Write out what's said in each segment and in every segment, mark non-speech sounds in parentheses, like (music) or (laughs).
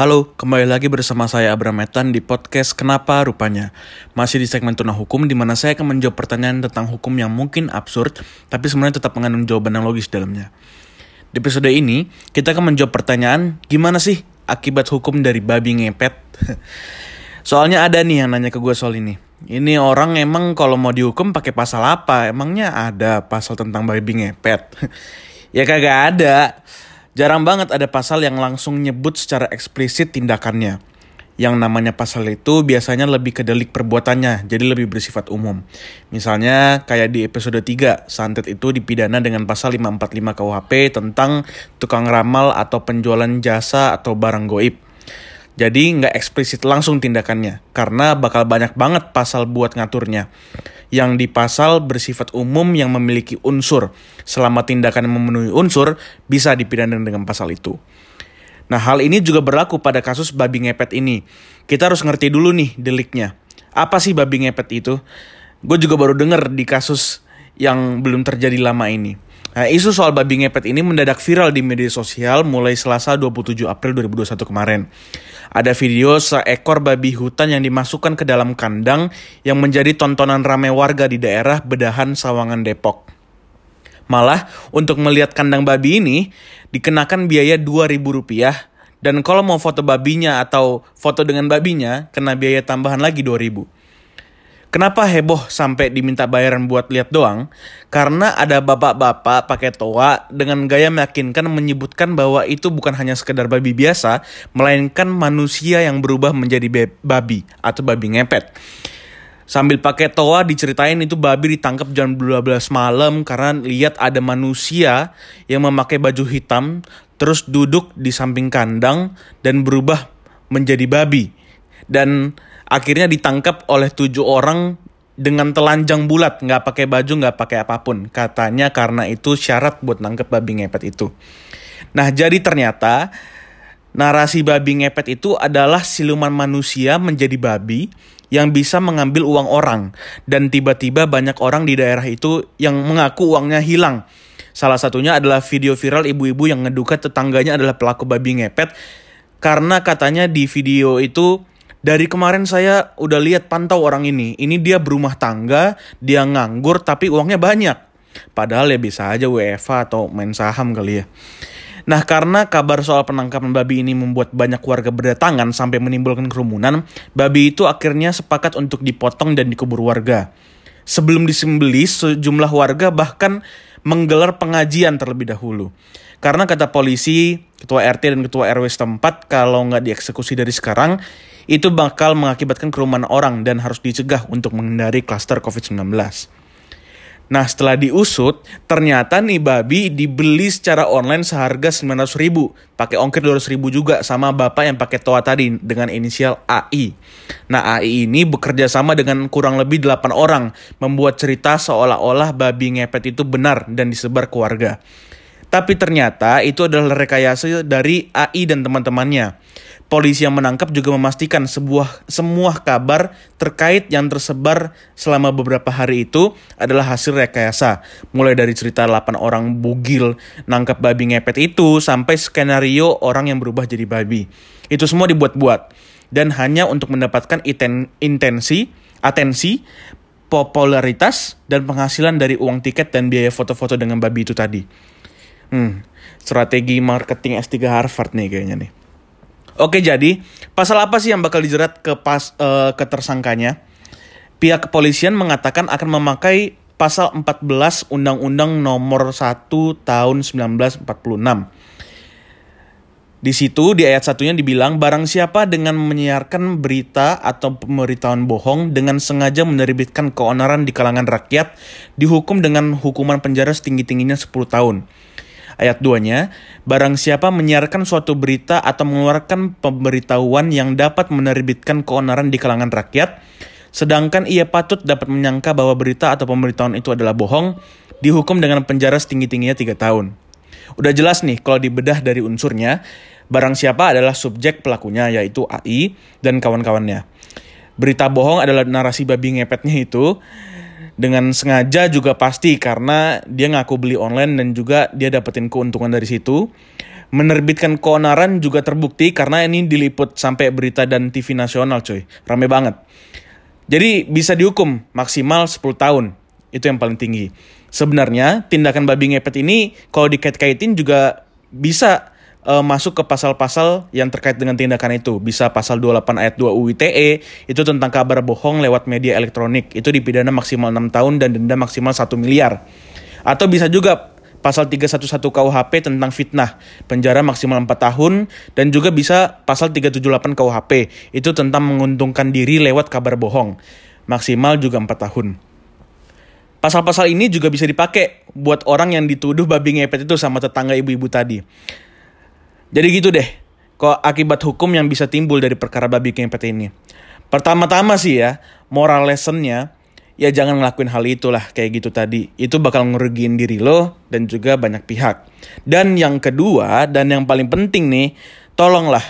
Halo, kembali lagi bersama saya Abram Metan di podcast Kenapa Rupanya. Masih di segmen Tuna Hukum di mana saya akan menjawab pertanyaan tentang hukum yang mungkin absurd, tapi sebenarnya tetap mengandung jawaban yang logis dalamnya. Di episode ini, kita akan menjawab pertanyaan, gimana sih akibat hukum dari babi ngepet? (laughs) Soalnya ada nih yang nanya ke gue soal ini. Ini orang emang kalau mau dihukum pakai pasal apa? Emangnya ada pasal tentang babi ngepet? (laughs) ya kagak ada. Jarang banget ada pasal yang langsung nyebut secara eksplisit tindakannya. Yang namanya pasal itu biasanya lebih ke delik perbuatannya, jadi lebih bersifat umum. Misalnya kayak di episode 3, santet itu dipidana dengan pasal 545 KUHP tentang tukang ramal atau penjualan jasa atau barang goib. Jadi nggak eksplisit langsung tindakannya, karena bakal banyak banget pasal buat ngaturnya yang di pasal bersifat umum yang memiliki unsur. Selama tindakan memenuhi unsur, bisa dipidana dengan pasal itu. Nah, hal ini juga berlaku pada kasus babi ngepet ini. Kita harus ngerti dulu nih deliknya. Apa sih babi ngepet itu? Gue juga baru denger di kasus yang belum terjadi lama ini. Nah, isu soal babi ngepet ini mendadak viral di media sosial mulai Selasa 27 April 2021 kemarin. Ada video seekor babi hutan yang dimasukkan ke dalam kandang yang menjadi tontonan ramai warga di daerah Bedahan Sawangan Depok. Malah untuk melihat kandang babi ini dikenakan biaya Rp2.000 dan kalau mau foto babinya atau foto dengan babinya kena biaya tambahan lagi 2000 Kenapa heboh sampai diminta bayaran buat lihat doang? Karena ada bapak-bapak pakai toa dengan gaya meyakinkan menyebutkan bahwa itu bukan hanya sekedar babi biasa, melainkan manusia yang berubah menjadi babi atau babi ngepet. Sambil pakai toa diceritain itu babi ditangkap jam 12 malam karena lihat ada manusia yang memakai baju hitam terus duduk di samping kandang dan berubah menjadi babi. Dan akhirnya ditangkap oleh tujuh orang dengan telanjang bulat, nggak pakai baju, nggak pakai apa pun. Katanya karena itu syarat buat nangkep babi ngepet itu. Nah, jadi ternyata narasi babi ngepet itu adalah siluman manusia menjadi babi yang bisa mengambil uang orang. Dan tiba-tiba banyak orang di daerah itu yang mengaku uangnya hilang. Salah satunya adalah video viral ibu-ibu yang ngeduga tetangganya adalah pelaku babi ngepet. Karena katanya di video itu dari kemarin saya udah lihat pantau orang ini. Ini dia berumah tangga, dia nganggur tapi uangnya banyak. Padahal ya bisa aja WFA atau main saham kali ya. Nah karena kabar soal penangkapan babi ini membuat banyak warga berdatangan sampai menimbulkan kerumunan, babi itu akhirnya sepakat untuk dipotong dan dikubur warga. Sebelum disembeli, sejumlah warga bahkan menggelar pengajian terlebih dahulu. Karena kata polisi, ketua RT dan ketua RW setempat kalau nggak dieksekusi dari sekarang, itu bakal mengakibatkan kerumunan orang dan harus dicegah untuk menghindari klaster COVID-19. Nah setelah diusut, ternyata nih babi dibeli secara online seharga 900 ribu. Pakai ongkir 200 ribu juga sama bapak yang pakai toa tadi dengan inisial AI. Nah AI ini bekerja sama dengan kurang lebih 8 orang. Membuat cerita seolah-olah babi ngepet itu benar dan disebar ke warga. Tapi ternyata itu adalah rekayasa dari AI dan teman-temannya. Polisi yang menangkap juga memastikan sebuah semua kabar terkait yang tersebar selama beberapa hari itu adalah hasil rekayasa. Mulai dari cerita 8 orang bugil nangkap babi ngepet itu sampai skenario orang yang berubah jadi babi. Itu semua dibuat-buat dan hanya untuk mendapatkan intensi, atensi, popularitas dan penghasilan dari uang tiket dan biaya foto-foto dengan babi itu tadi. Hmm, strategi marketing S3 Harvard nih kayaknya nih. Oke, jadi pasal apa sih yang bakal dijerat ke pas uh, ke tersangkanya? Pihak kepolisian mengatakan akan memakai pasal 14 Undang-Undang Nomor 1 Tahun 1946. Di situ di ayat satunya dibilang barang siapa dengan menyiarkan berita atau pemberitahuan bohong dengan sengaja menerbitkan keonaran di kalangan rakyat dihukum dengan hukuman penjara setinggi-tingginya 10 tahun. Ayat 2-nya, barang siapa menyiarkan suatu berita atau mengeluarkan pemberitahuan yang dapat menerbitkan keonaran di kalangan rakyat, sedangkan ia patut dapat menyangka bahwa berita atau pemberitahuan itu adalah bohong, dihukum dengan penjara setinggi-tingginya 3 tahun. Udah jelas nih kalau dibedah dari unsurnya, barang siapa adalah subjek pelakunya yaitu AI dan kawan-kawannya. Berita bohong adalah narasi babi ngepetnya itu dengan sengaja juga pasti karena dia ngaku beli online dan juga dia dapetin keuntungan dari situ. Menerbitkan keonaran juga terbukti karena ini diliput sampai berita dan TV nasional coy. Rame banget. Jadi bisa dihukum maksimal 10 tahun. Itu yang paling tinggi. Sebenarnya tindakan babi ngepet ini kalau dikait-kaitin juga bisa uh, masuk ke pasal-pasal yang terkait dengan tindakan itu. Bisa pasal 28 ayat 2 UU ITE itu tentang kabar bohong lewat media elektronik. Itu dipidana maksimal 6 tahun dan denda maksimal 1 miliar. Atau bisa juga pasal 311 KUHP tentang fitnah, penjara maksimal 4 tahun dan juga bisa pasal 378 KUHP itu tentang menguntungkan diri lewat kabar bohong, maksimal juga 4 tahun. Pasal-pasal ini juga bisa dipakai buat orang yang dituduh babi ngepet itu sama tetangga ibu-ibu tadi. Jadi gitu deh, kok akibat hukum yang bisa timbul dari perkara babi ngepet ini. Pertama-tama sih ya, moral lessonnya ya jangan ngelakuin hal itulah kayak gitu tadi. Itu bakal ngerugiin diri lo dan juga banyak pihak. Dan yang kedua dan yang paling penting nih, tolonglah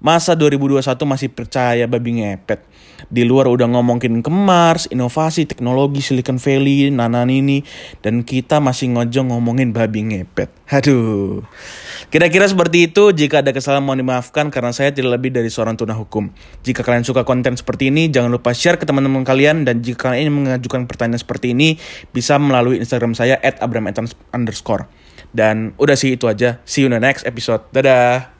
masa 2021 masih percaya babi ngepet. Di luar udah ngomongin ke Mars, inovasi, teknologi, Silicon Valley, nana ini. Dan kita masih ngojong ngomongin babi ngepet. Aduh. Kira-kira seperti itu, jika ada kesalahan mohon dimaafkan karena saya tidak lebih dari seorang tuna hukum. Jika kalian suka konten seperti ini, jangan lupa share ke teman-teman kalian. Dan jika kalian ingin mengajukan pertanyaan seperti ini, bisa melalui Instagram saya at underscore. Dan udah sih itu aja. See you in the next episode. Dadah.